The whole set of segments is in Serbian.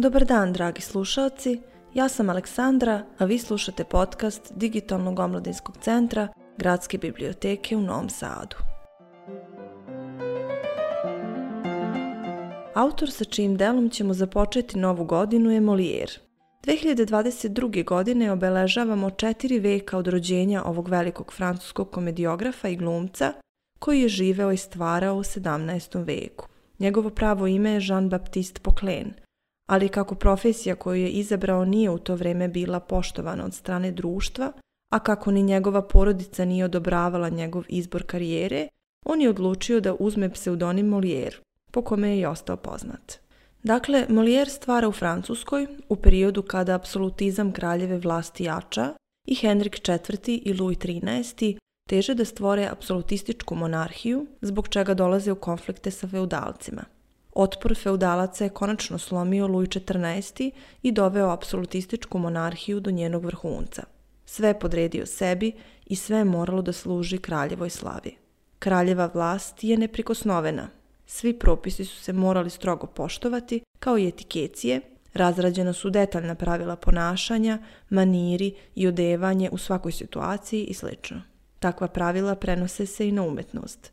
Dobar dan, dragi slušalci. Ja sam Aleksandra, a vi slušate podcast Digitalnog omladinskog centra Gradske biblioteke u Novom Sadu. Autor sa čijim delom ćemo započeti novu godinu je Molière. 2022. godine obeležavamo četiri veka od rođenja ovog velikog francuskog komediografa i glumca koji je živeo i stvarao u 17. veku. Njegovo pravo ime je Jean-Baptiste Poquelin, ali kako profesija koju je izabrao nije u to vreme bila poštovana od strane društva, a kako ni njegova porodica nije odobravala njegov izbor karijere, on je odlučio da uzme pseudonim Molière, po kome je i ostao poznat. Dakle, Molière stvara u Francuskoj u periodu kada apsolutizam kraljeve vlasti jača i Henrik IV. i Louis XIII. teže da stvore apsolutističku monarhiju, zbog čega dolaze u konflikte sa feudalcima. Otpor feudalaca je konačno slomio Louis XIV. i doveo apsolutističku monarhiju do njenog vrhunca. Sve podredio sebi i sve je moralo da služi kraljevoj slavi. Kraljeva vlast je neprikosnovena. Svi propisi su se morali strogo poštovati, kao i etikecije, razrađena su detaljna pravila ponašanja, maniri i odevanje u svakoj situaciji i sl. Takva pravila prenose se i na umetnost.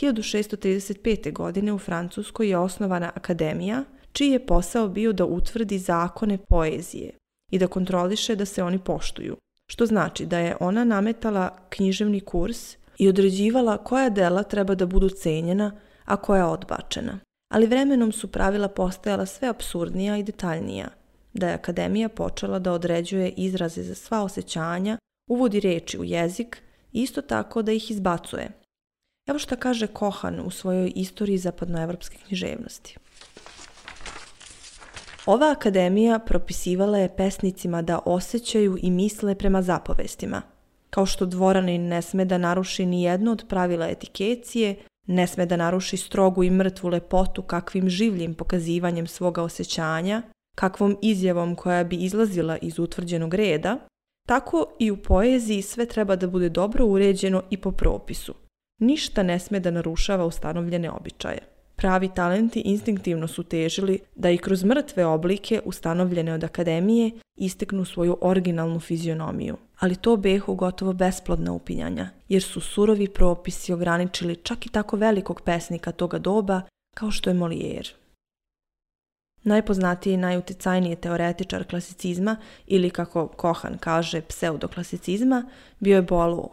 1635. godine u Francuskoj je osnovana akademija, čiji je posao bio da utvrdi zakone poezije i da kontroliše da se oni poštuju, što znači da je ona nametala književni kurs i određivala koja dela treba da budu cenjena, a koja odbačena. Ali vremenom su pravila postajala sve absurdnija i detaljnija, da je akademija počela da određuje izraze za sva osjećanja, uvodi reči u jezik isto tako da ih izbacuje, Evo šta kaže Kohan u svojoj istoriji zapadnoevropske književnosti. Ova akademija propisivala je pesnicima da osjećaju i misle prema zapovestima. Kao što dvoranin ne sme da naruši ni jedno od pravila etikecije, ne sme da naruši strogu i mrtvu lepotu kakvim življim pokazivanjem svoga osjećanja, kakvom izjavom koja bi izlazila iz utvrđenog reda, tako i u poeziji sve treba da bude dobro uređeno i po propisu – Ništa ne sme da narušava ustanovljene običaje. Pravi talenti instinktivno su težili da i kroz mrtve oblike ustanovljene od akademije isteknu svoju originalnu fizionomiju. Ali to behu gotovo besplodna upinjanja, jer su surovi propisi ograničili čak i tako velikog pesnika toga doba kao što je Molière. Najpoznatiji i najuticajniji teoretičar klasicizma ili kako Kohan kaže pseudoklasicizma bio je Boileau,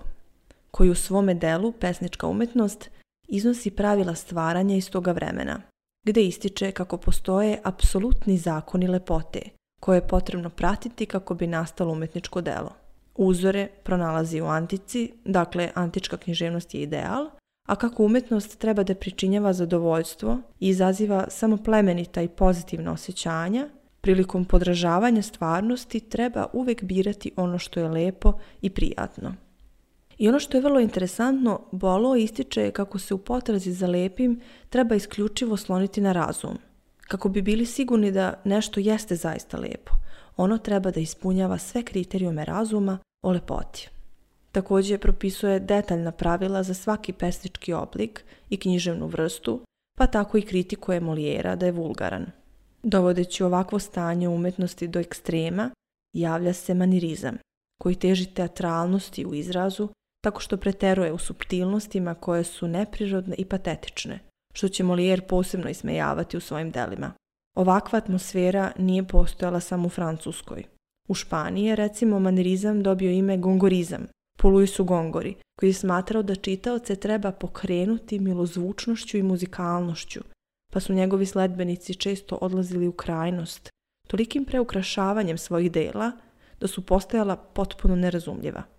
koji u svome delu Pesnička umetnost iznosi pravila stvaranja iz toga vremena, gde ističe kako postoje apsolutni zakoni lepote, koje je potrebno pratiti kako bi nastalo umetničko delo. Uzore pronalazi u antici, dakle antička književnost je ideal, a kako umetnost treba da pričinjava zadovoljstvo i izaziva samo plemenita i pozitivna osjećanja, prilikom podražavanja stvarnosti treba uvek birati ono što je lepo i prijatno. I ono što je vrlo interesantno, Bolo ističe kako se u potrazi za lepim treba isključivo sloniti na razum. Kako bi bili sigurni da nešto jeste zaista lepo, ono treba da ispunjava sve kriterijume razuma o lepoti. Takođe propisuje detaljna pravila za svaki pesnički oblik i književnu vrstu, pa tako i kritikuje Molijera da je vulgaran. Dovodeći ovakvo stanje umetnosti do ekstrema, javlja se manirizam, koji teži teatralnosti u izrazu tako što preteruje u subtilnostima koje su neprirodne i patetične, što će Molière posebno ismejavati u svojim delima. Ovakva atmosfera nije postojala samo u Francuskoj. U Španiji je recimo manirizam dobio ime gongorizam, po Luisu Gongori, koji je smatrao da čitaoce treba pokrenuti milozvučnošću i muzikalnošću, pa su njegovi sledbenici često odlazili u krajnost, tolikim preukrašavanjem svojih dela da su postajala potpuno nerazumljiva.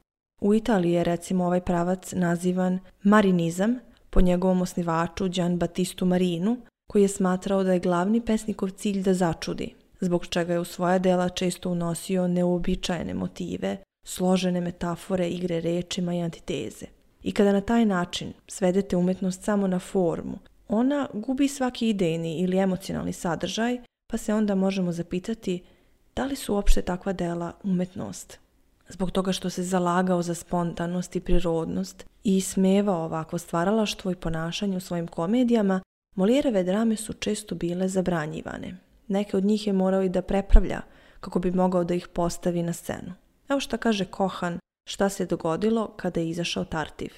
U Italiji je recimo ovaj pravac nazivan marinizam po njegovom osnivaču Gian Battistu Marinu, koji je smatrao da je glavni pesnikov cilj da začudi, zbog čega je u svoja dela često unosio neuobičajene motive, složene metafore, igre rečima i antiteze. I kada na taj način svedete umetnost samo na formu, ona gubi svaki idejni ili emocionalni sadržaj, pa se onda možemo zapitati da li su uopšte takva dela umetnost zbog toga što se zalagao za spontanost i prirodnost i smevao ovako stvaralaštvo i ponašanje u svojim komedijama, Moliereve drame su često bile zabranjivane. Neke od njih je morao i da prepravlja kako bi mogao da ih postavi na scenu. Evo šta kaže Kohan šta se dogodilo kada je izašao Tartiv.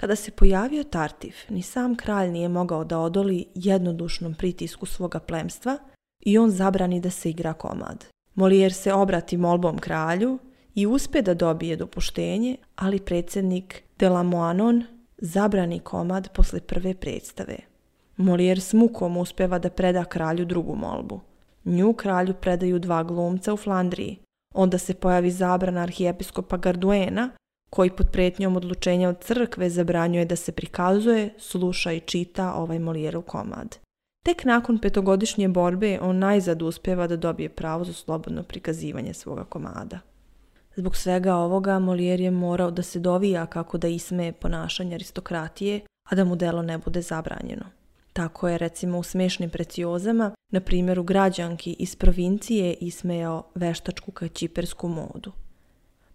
Kada se pojavio Tartiv, ni sam kralj nije mogao da odoli jednodušnom pritisku svoga plemstva i on zabrani da se igra komad. Molijer se obrati molbom kralju i uspe da dobije dopuštenje, ali predsjednik Delamoanon zabrani komad posle prve predstave. Molijer s mukom uspeva da preda kralju drugu molbu. Nju kralju predaju dva glumca u Flandriji. Onda se pojavi zabrana arhijepiskopa Garduena, koji pod pretnjom odlučenja od crkve zabranjuje da se prikazuje, sluša i čita ovaj Molijerov komad. Tek nakon petogodišnje borbe on najzad uspjeva da dobije pravo za slobodno prikazivanje svoga komada. Zbog svega ovoga Molijer je morao da se dovija kako da ismeje ponašanje aristokratije, a da mu delo ne bude zabranjeno. Tako je recimo u smešnim preciozama, na primjeru građanki iz provincije ismejao veštačku kaćipersku modu.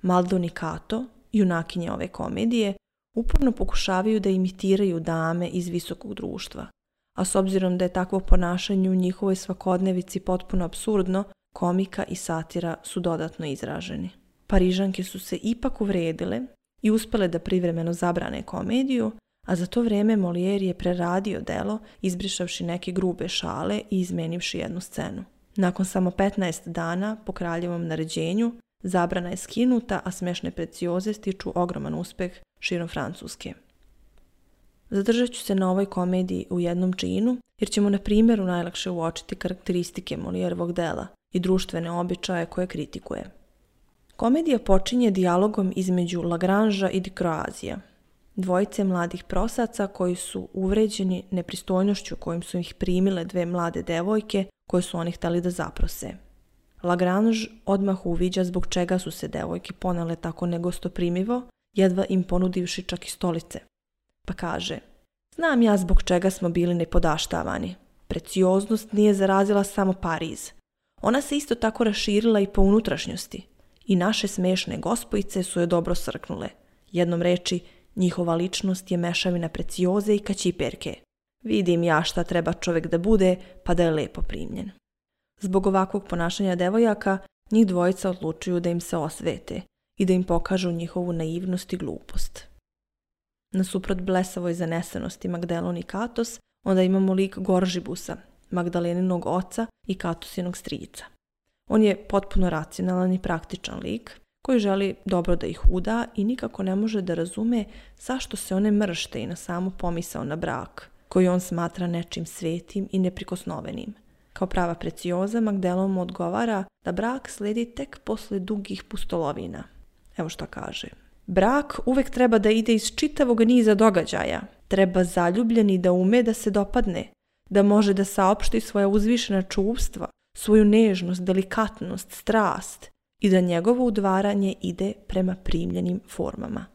Maldon Kato, junakinje ove komedije, uporno pokušavaju da imitiraju dame iz visokog društva, a s obzirom da je takvo ponašanje u njihovoj svakodnevici potpuno absurdno, komika i satira su dodatno izraženi. Parižanke su se ipak uvredile i uspele da privremeno zabrane komediju, a za to vrijeme Molière je preradio delo, izbrišavši neke grube šale i izmenivši jednu scenu. Nakon samo 15 dana, po kraljevom naređenju, zabrana je skinuta, a smešne precioze stiču ogroman uspeh širom Francuske. Zadržat ću se na ovoj komediji u jednom činu, jer ćemo na primjeru najlakše uočiti karakteristike Molijerovog dela i društvene običaje koje kritikuje. Komedija počinje dijalogom između Lagranža i Dikroazija, dvojice mladih prosaca koji su uvređeni nepristojnošću kojim su ih primile dve mlade devojke koje su oni htjeli da zaprose. Lagrange odmah uviđa zbog čega su se devojke ponale tako negostoprimivo, jedva im ponudivši čak i stolice. Pa kaže, znam ja zbog čega smo bili nepodaštavani. Precioznost nije zarazila samo Pariz. Ona se isto tako raširila i po unutrašnjosti. I naše smešne gospojice su je dobro srknule. Jednom reči, njihova ličnost je mešavina precioze i kaćiperke. Vidim ja šta treba čovjek da bude, pa da je lepo primljen. Zbog ovakvog ponašanja devojaka, njih dvojica odlučuju da im se osvete i da im pokažu njihovu naivnost i glupost. Nasuprot blesavoj zanesenosti Magdelon i Katos, onda imamo lik Goržibusa, Magdaleninog oca i Katosinog strica. On je potpuno racionalan i praktičan lik, koji želi dobro da ih uda i nikako ne može da razume zašto se one mršte i na samu pomisao na brak, koji on smatra nečim svetim i neprikosnovenim. Kao prava precioza, Magdelon odgovara da brak sledi tek posle dugih pustolovina. Evo šta kaže. Brak uvek treba da ide iz čitavog niza događaja. Treba zaljubljeni da ume da se dopadne, da može da saopšti svoja uzvišena čuvstva, svoju nežnost, delikatnost, strast i da njegovo udvaranje ide prema primljenim formama.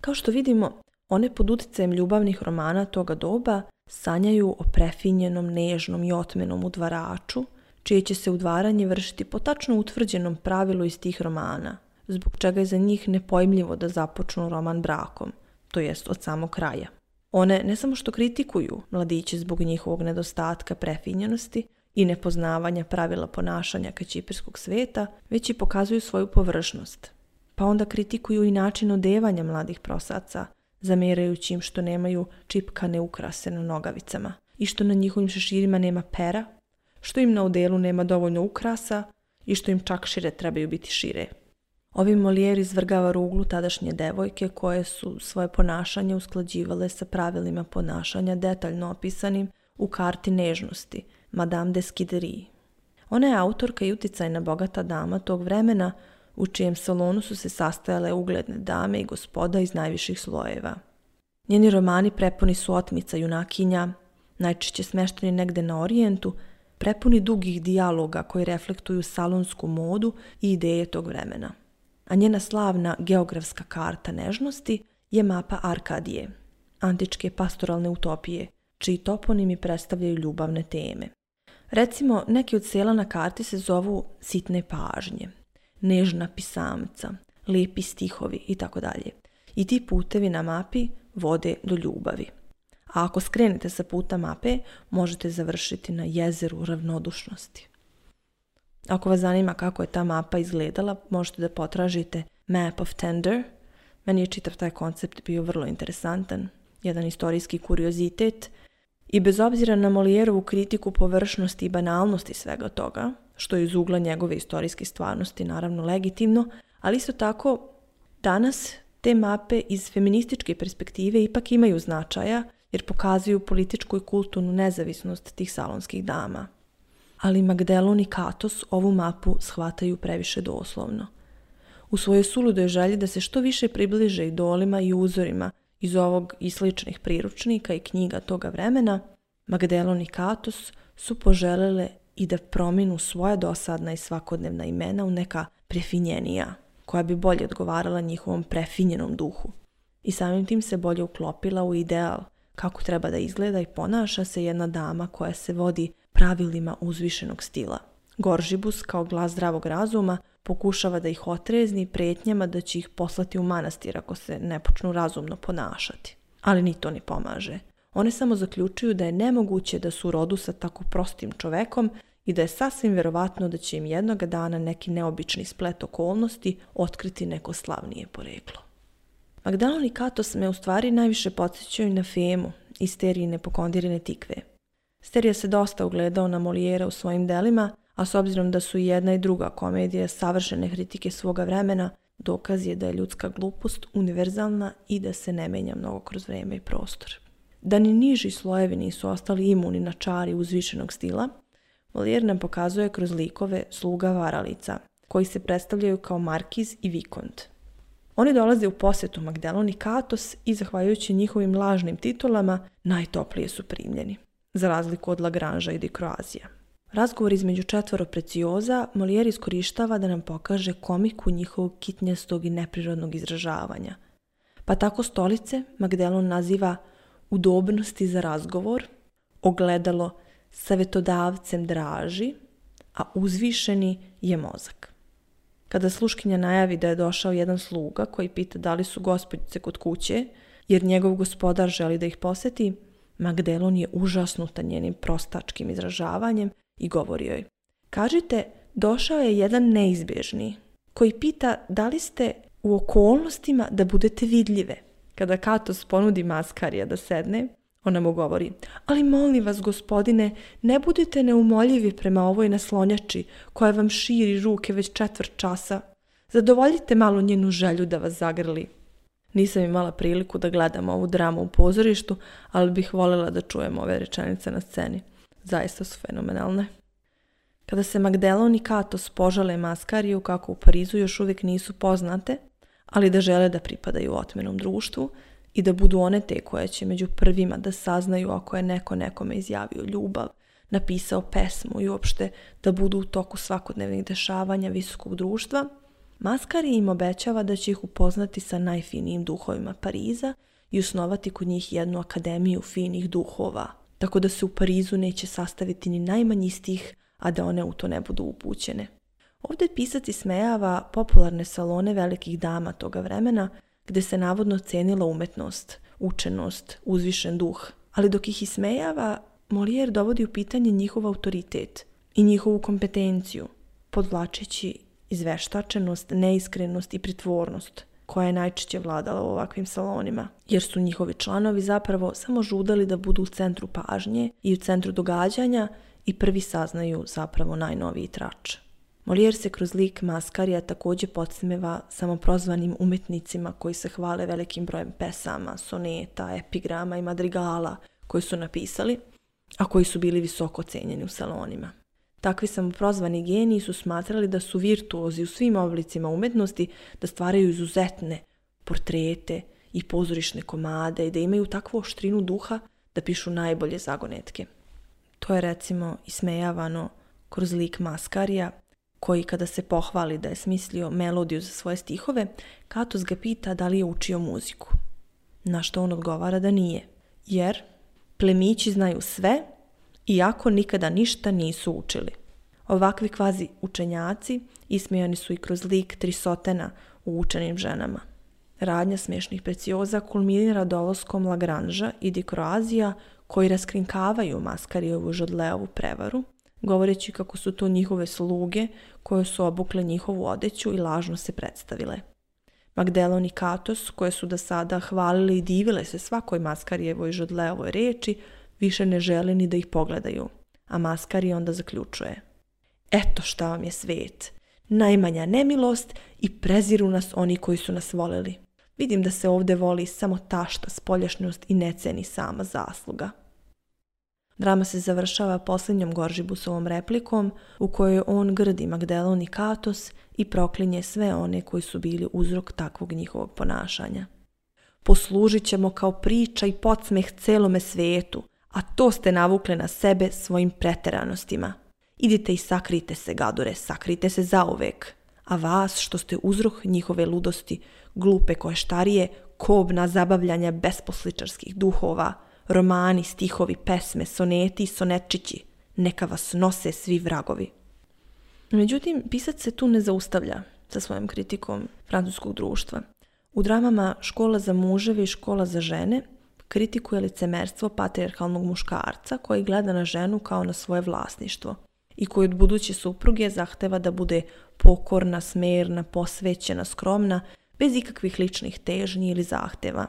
Kao što vidimo, one pod utjecajem ljubavnih romana toga doba sanjaju o prefinjenom, nežnom i otmenom udvaraču, čije će se udvaranje vršiti po tačno utvrđenom pravilu iz tih romana, zbog čega je za njih nepojmljivo da započnu roman brakom, to jest od samog kraja. One ne samo što kritikuju mladiće zbog njihovog nedostatka prefinjenosti i nepoznavanja pravila ponašanja kaćipirskog sveta, već i pokazuju svoju površnost. Pa onda kritikuju i način odevanja mladih prosaca, zamjerajući im što nemaju čipkane ukrase na nogavicama i što na njihovim šeširima nema pera, što im na odelu nema dovoljno ukrasa i što im čak šire trebaju biti šire. Ovi Molijer izvrgava ruglu tadašnje devojke koje su svoje ponašanje usklađivale sa pravilima ponašanja detaljno opisanim u karti nežnosti, Madame de Skiderie. Ona je autorka i uticajna bogata dama tog vremena u čijem salonu su se sastajale ugledne dame i gospoda iz najviših slojeva. Njeni romani prepuni su otmica junakinja, najčešće smešteni negde na orijentu, prepuni dugih dijaloga koji reflektuju salonsku modu i ideje tog vremena. A njena slavna geografska karta nežnosti je mapa Arkadije, antičke pastoralne utopije, čiji toponimi predstavljaju ljubavne teme. Recimo, neki od sela na karti se zovu sitne pažnje, nežna pisamca, lijepi stihovi i tako dalje. I ti putevi na mapi vode do ljubavi. a ako skrenete sa puta mape, možete završiti na jezeru ravnodušnosti. Ako vas zanima kako je ta mapa izgledala, možete da potražite Map of Tender. Meni je čitav taj koncept bio vrlo interesantan, jedan istorijski kuriozitet i bez obzira na Molijerovu kritiku površnosti i banalnosti svega toga, što je iz ugla njegove istorijske stvarnosti naravno legitimno, ali isto tako danas te mape iz feminističke perspektive ipak imaju značaja jer pokazuju političku i kulturnu nezavisnost tih salonskih dama. Ali Magdelon i Katos ovu mapu shvataju previše doslovno. U svojoj suludoj želji da se što više približe idolima i uzorima iz ovog i sličnih priručnika i knjiga toga vremena, Magdelon i Katos su poželele i da prominu svoja dosadna i svakodnevna imena u neka prefinjenija, koja bi bolje odgovarala njihovom prefinjenom duhu. I samim tim se bolje uklopila u ideal kako treba da izgleda i ponaša se jedna dama koja se vodi pravilima uzvišenog stila. Goržibus, kao glas zdravog razuma, pokušava da ih otrezni pretnjama da će ih poslati u manastir ako se ne počnu razumno ponašati. Ali ni to ni pomaže. One samo zaključuju da je nemoguće da su u rodu sa tako prostim čovekom i da je sasvim verovatno da će im jednoga dana neki neobični splet okolnosti otkriti neko slavnije poreklo. Magdalon i Katos me u stvari najviše podsjećaju na Femu iz Nepokondirene tikve. Sterija se dosta ugledao na Molijera u svojim delima, a s obzirom da su i jedna i druga komedija savršene kritike svoga vremena, dokaz je da je ljudska glupost univerzalna i da se ne menja mnogo kroz vreme i prostor. Da ni niži slojevi nisu ostali imuni na čari uzvišenog stila, Molijer nam pokazuje kroz likove sluga varalica, koji se predstavljaju kao Markiz i Vikont. Oni dolaze u posjetu Magdelon i Katos i zahvaljujući njihovim lažnim titulama najtoplije su primljeni, za razliku od Lagranža i Dikroazija. Razgovor između četvoro precioza Molijer iskorištava da nam pokaže komiku njihovog kitnjastog i neprirodnog izražavanja. Pa tako stolice Magdelon naziva udobnosti za razgovor, ogledalo savjetodavcem draži, a uzvišeni je mozak. Kada sluškinja najavi da je došao jedan sluga koji pita da li su gospodice kod kuće, jer njegov gospodar želi da ih poseti, Magdelon je užasnuta njenim prostačkim izražavanjem i govori joj. Kažite, došao je jedan neizbježni koji pita da li ste u okolnostima da budete vidljive. Kada Katos ponudi Maskarija da sedne, ona mu govori, ali molim vas, gospodine, ne budite neumoljivi prema ovoj naslonjači koja vam širi ruke već četvrt časa. Zadovoljite malo njenu želju da vas zagrli. Nisam imala priliku da gledam ovu dramu u pozorištu, ali bih voljela da čujem ove rečenice na sceni. Zaista su fenomenalne. Kada se Magdelon i Katos požale Maskariju kako u Parizu još uvijek nisu poznate, ali da žele da pripadaju otmenom društvu, i da budu one te koje će među prvima da saznaju ako je neko nekome izjavio ljubav, napisao pesmu i uopšte da budu u toku svakodnevnih dešavanja visokog društva, Maskari im obećava da će ih upoznati sa najfinijim duhovima Pariza i usnovati kod njih jednu akademiju finih duhova, tako da se u Parizu neće sastaviti ni najmanji stih, a da one u to ne budu upućene. Ovdje pisac ismejava popularne salone velikih dama toga vremena, gdje se navodno cenila umetnost, učenost, uzvišen duh, ali dok ih ismejava, Molière dovodi u pitanje njihov autoritet i njihovu kompetenciju, podvlačeći izveštačenost, neiskrenost i pritvornost koja je najčešće vladala u ovakvim salonima, jer su njihovi članovi zapravo samo žudali da budu u centru pažnje i u centru događanja i prvi saznaju zapravo najnoviji trač. Molijer se kroz lik Maskarija također podsmeva samoprozvanim umetnicima koji se hvale velikim brojem pesama, soneta, epigrama i madrigala koje su napisali, a koji su bili visoko cenjeni u salonima. Takvi samoprozvani geniji su smatrali da su virtuozi u svim oblicima umetnosti, da stvaraju izuzetne portrete i pozorišne komade i da imaju takvu oštrinu duha da pišu najbolje zagonetke. To je recimo ismejavano kroz lik Maskarija koji kada se pohvali da je smislio melodiju za svoje stihove, Katos ga pita da li je učio muziku. Na što on odgovara da nije, jer plemići znaju sve, iako nikada ništa nisu učili. Ovakvi kvazi učenjaci ismijani su i kroz lik Trisotena u učenim ženama. Radnja smješnih precioza kulminira dolaskom Lagranža i Dikroazija koji raskrinkavaju Maskarijevu žodleovu prevaru, govoreći kako su to njihove sluge koje su obukle njihovu odeću i lažno se predstavile. Magdelon i Katos, koje su do sada hvalili i divile se svakoj Maskarijevoj žodleovoj reči, više ne žele ni da ih pogledaju, a Maskari onda zaključuje. Eto šta vam je svet, najmanja nemilost i preziru nas oni koji su nas voleli. Vidim da se ovdje voli samo tašta, spoljašnjost i ne ceni sama zasluga. Drama se završava posljednjom Goržibusovom replikom u kojoj on grdi Magdelon i Katos i proklinje sve one koji su bili uzrok takvog njihovog ponašanja. Poslužit ćemo kao priča i podsmeh celome svijetu, a to ste navukli na sebe svojim preteranostima. Idite i sakrite se, gadure, sakrite se zauvek. A vas, što ste uzrok njihove ludosti, glupe koštarije, kobna zabavljanja besposličarskih duhova, romani, stihovi, pesme, soneti i sonetčići, neka vas nose svi vragovi. Međutim, pisac se tu ne zaustavlja sa svojom kritikom francuskog društva. U dramama Škola za muževe i Škola za žene kritikuje licemerstvo patriarhalnog muškarca koji gleda na ženu kao na svoje vlasništvo i koji od buduće supruge zahteva da bude pokorna, smerna, posvećena, skromna, bez ikakvih ličnih težnji ili zahteva.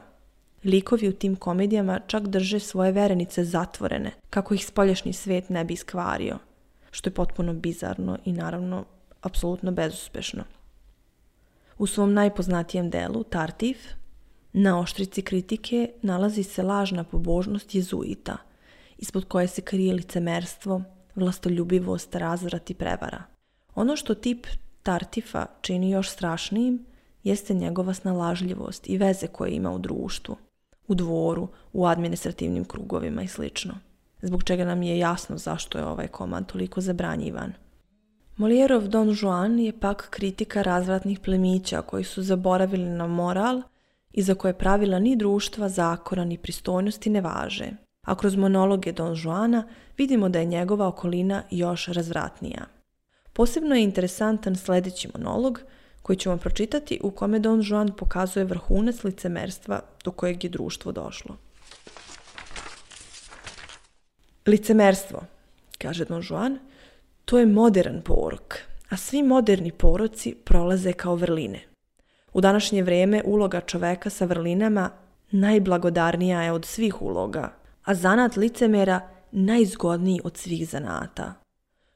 Likovi u tim komedijama čak drže svoje verenice zatvorene, kako ih spoljašnji svet ne bi iskvario, što je potpuno bizarno i naravno apsolutno bezuspešno. U svom najpoznatijem delu, Tartif, na oštrici kritike nalazi se lažna pobožnost jezuita, ispod koje se krije licemerstvo, vlastoljubivost, razvrat i prevara. Ono što tip Tartifa čini još strašnijim jeste njegova snalažljivost i veze koje ima u društvu, u dvoru, u administrativnim krugovima i sl. Zbog čega nam je jasno zašto je ovaj komad toliko zabranjivan. Molijerov Don Juan je pak kritika razvratnih plemića koji su zaboravili na moral i za koje pravila ni društva, zakona ni pristojnosti ne važe. A kroz monologe Don Juana vidimo da je njegova okolina još razvratnija. Posebno je interesantan sljedeći monolog koji ćemo pročitati u kome Don Juan pokazuje vrhunac licemerstva do kojeg je društvo došlo. Licemerstvo, kaže Don Juan, to je modern porok, a svi moderni poroci prolaze kao vrline. U današnje vrijeme uloga čoveka sa vrlinama najblagodarnija je od svih uloga, a zanat licemera najzgodniji od svih zanata.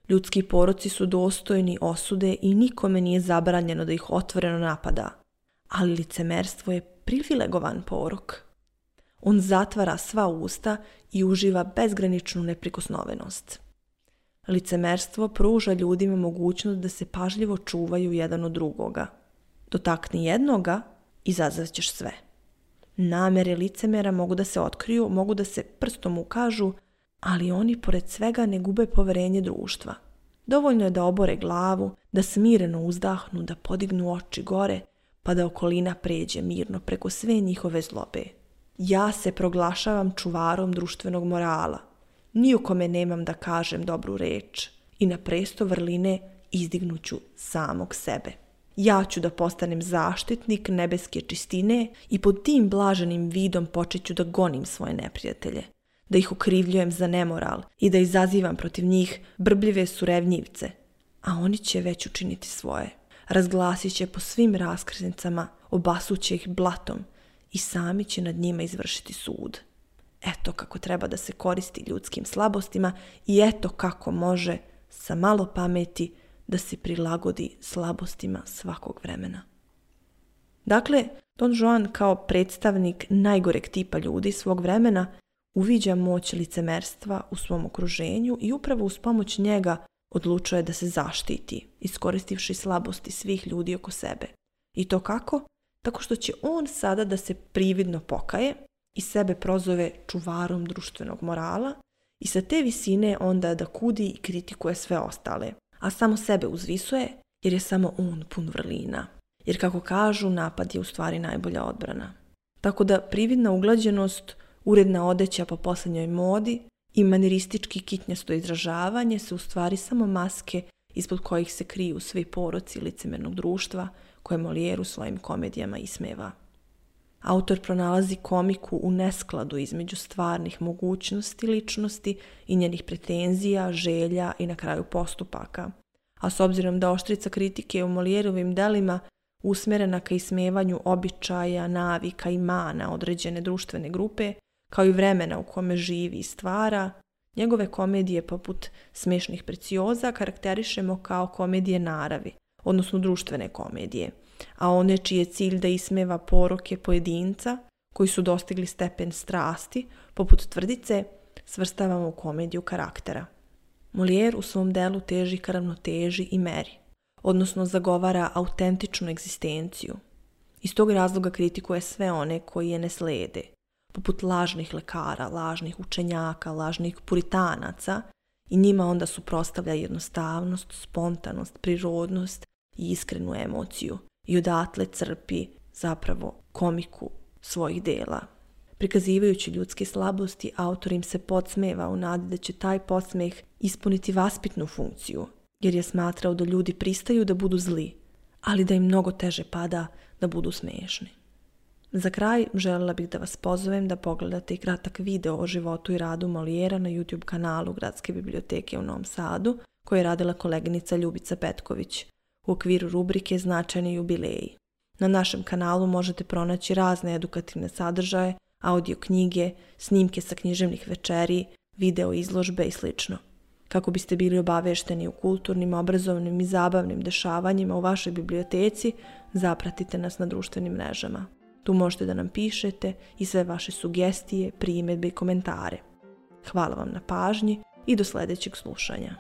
Ljudski poroci su dostojni osude i nikome nije zabranjeno da ih otvoreno napada, ali licemerstvo je privilegovan porok. On zatvara sva usta i uživa bezgraničnu neprikosnovenost. Licemerstvo pruža ljudima mogućnost da se pažljivo čuvaju jedan od drugoga. Dotakni jednoga, izazvaćeš sve. Namere licemera mogu da se otkriju, mogu da se prstom ukažu, ali oni pored svega ne gube poverenje društva. Dovoljno je da obore glavu, da smireno uzdahnu, da podignu oči gore, pa da okolina pređe mirno preko sve njihove zlobe. Ja se proglašavam čuvarom društvenog morala. Ni kome nemam da kažem dobru reč i na presto vrline izdignuću samog sebe. Ja ću da postanem zaštitnik nebeske čistine i pod tim blaženim vidom počeću da gonim svoje neprijatelje da ih ukrivljujem za nemoral i da izazivam protiv njih brbljive surevnjivce, a oni će već učiniti svoje. Razglasit će po svim raskrsnicama, obasuće ih blatom i sami će nad njima izvršiti sud. Eto kako treba da se koristi ljudskim slabostima i eto kako može sa malo pameti da se prilagodi slabostima svakog vremena. Dakle, Don Juan kao predstavnik najgoreg tipa ljudi svog vremena uviđa moć licemerstva u svom okruženju i upravo uz pomoć njega odlučuje da se zaštiti, iskoristivši slabosti svih ljudi oko sebe. I to kako? Tako što će on sada da se prividno pokaje i sebe prozove čuvarom društvenog morala i sa te visine onda da kudi i kritikuje sve ostale, a samo sebe uzvisuje jer je samo on pun vrlina. Jer kako kažu, napad je u stvari najbolja odbrana. Tako da prividna uglađenost Uredna odeća po posljednjoj modi i maniristički kitnjasto izražavanje su u stvari samo maske ispod kojih se kriju svi poroci licemernog društva koje Molijeru svojim komedijama ismeva. Autor pronalazi komiku u neskladu između stvarnih mogućnosti ličnosti i njenih pretenzija, želja i na kraju postupaka. A s obzirom da oštrica kritike u Molijerovim delima usmjerena ka ismevanju običaja, navika i mana određene društvene grupe, kao i vremena u kome živi i stvara, njegove komedije poput smešnih precioza karakterišemo kao komedije naravi, odnosno društvene komedije, a one čiji je cilj da ismeva poroke pojedinca koji su dostigli stepen strasti, poput tvrdice, svrstavamo u komediju karaktera. Molière u svom delu teži ka ravnoteži i meri, odnosno zagovara autentičnu egzistenciju. Iz tog razloga kritikuje sve one koji je ne slede, poput lažnih lekara, lažnih učenjaka, lažnih puritanaca i njima onda suprostavlja jednostavnost, spontanost, prirodnost i iskrenu emociju i odatle crpi zapravo komiku svojih dela. Prikazivajući ljudske slabosti, autor im se podsmeva u nadi da će taj podsmeh ispuniti vaspitnu funkciju, jer je smatrao da ljudi pristaju da budu zli, ali da im mnogo teže pada da budu smešni. Za kraj željela bih da vas pozovem da pogledate i kratak video o životu i radu Molijera na YouTube kanalu Gradske biblioteke u Novom Sadu, koje je radila koleginica Ljubica Petković u okviru rubrike Značajni jubileji. Na našem kanalu možete pronaći razne edukativne sadržaje, audio knjige, snimke sa književnih večeri, video izložbe i sl. Kako biste bili obavešteni u kulturnim, obrazovnim i zabavnim dešavanjima u vašoj biblioteci, zapratite nas na društvenim mrežama. Tu možete da nam pišete i sve vaše sugestije, primjedbe i komentare. Hvala vam na pažnji i do sljedećeg slušanja.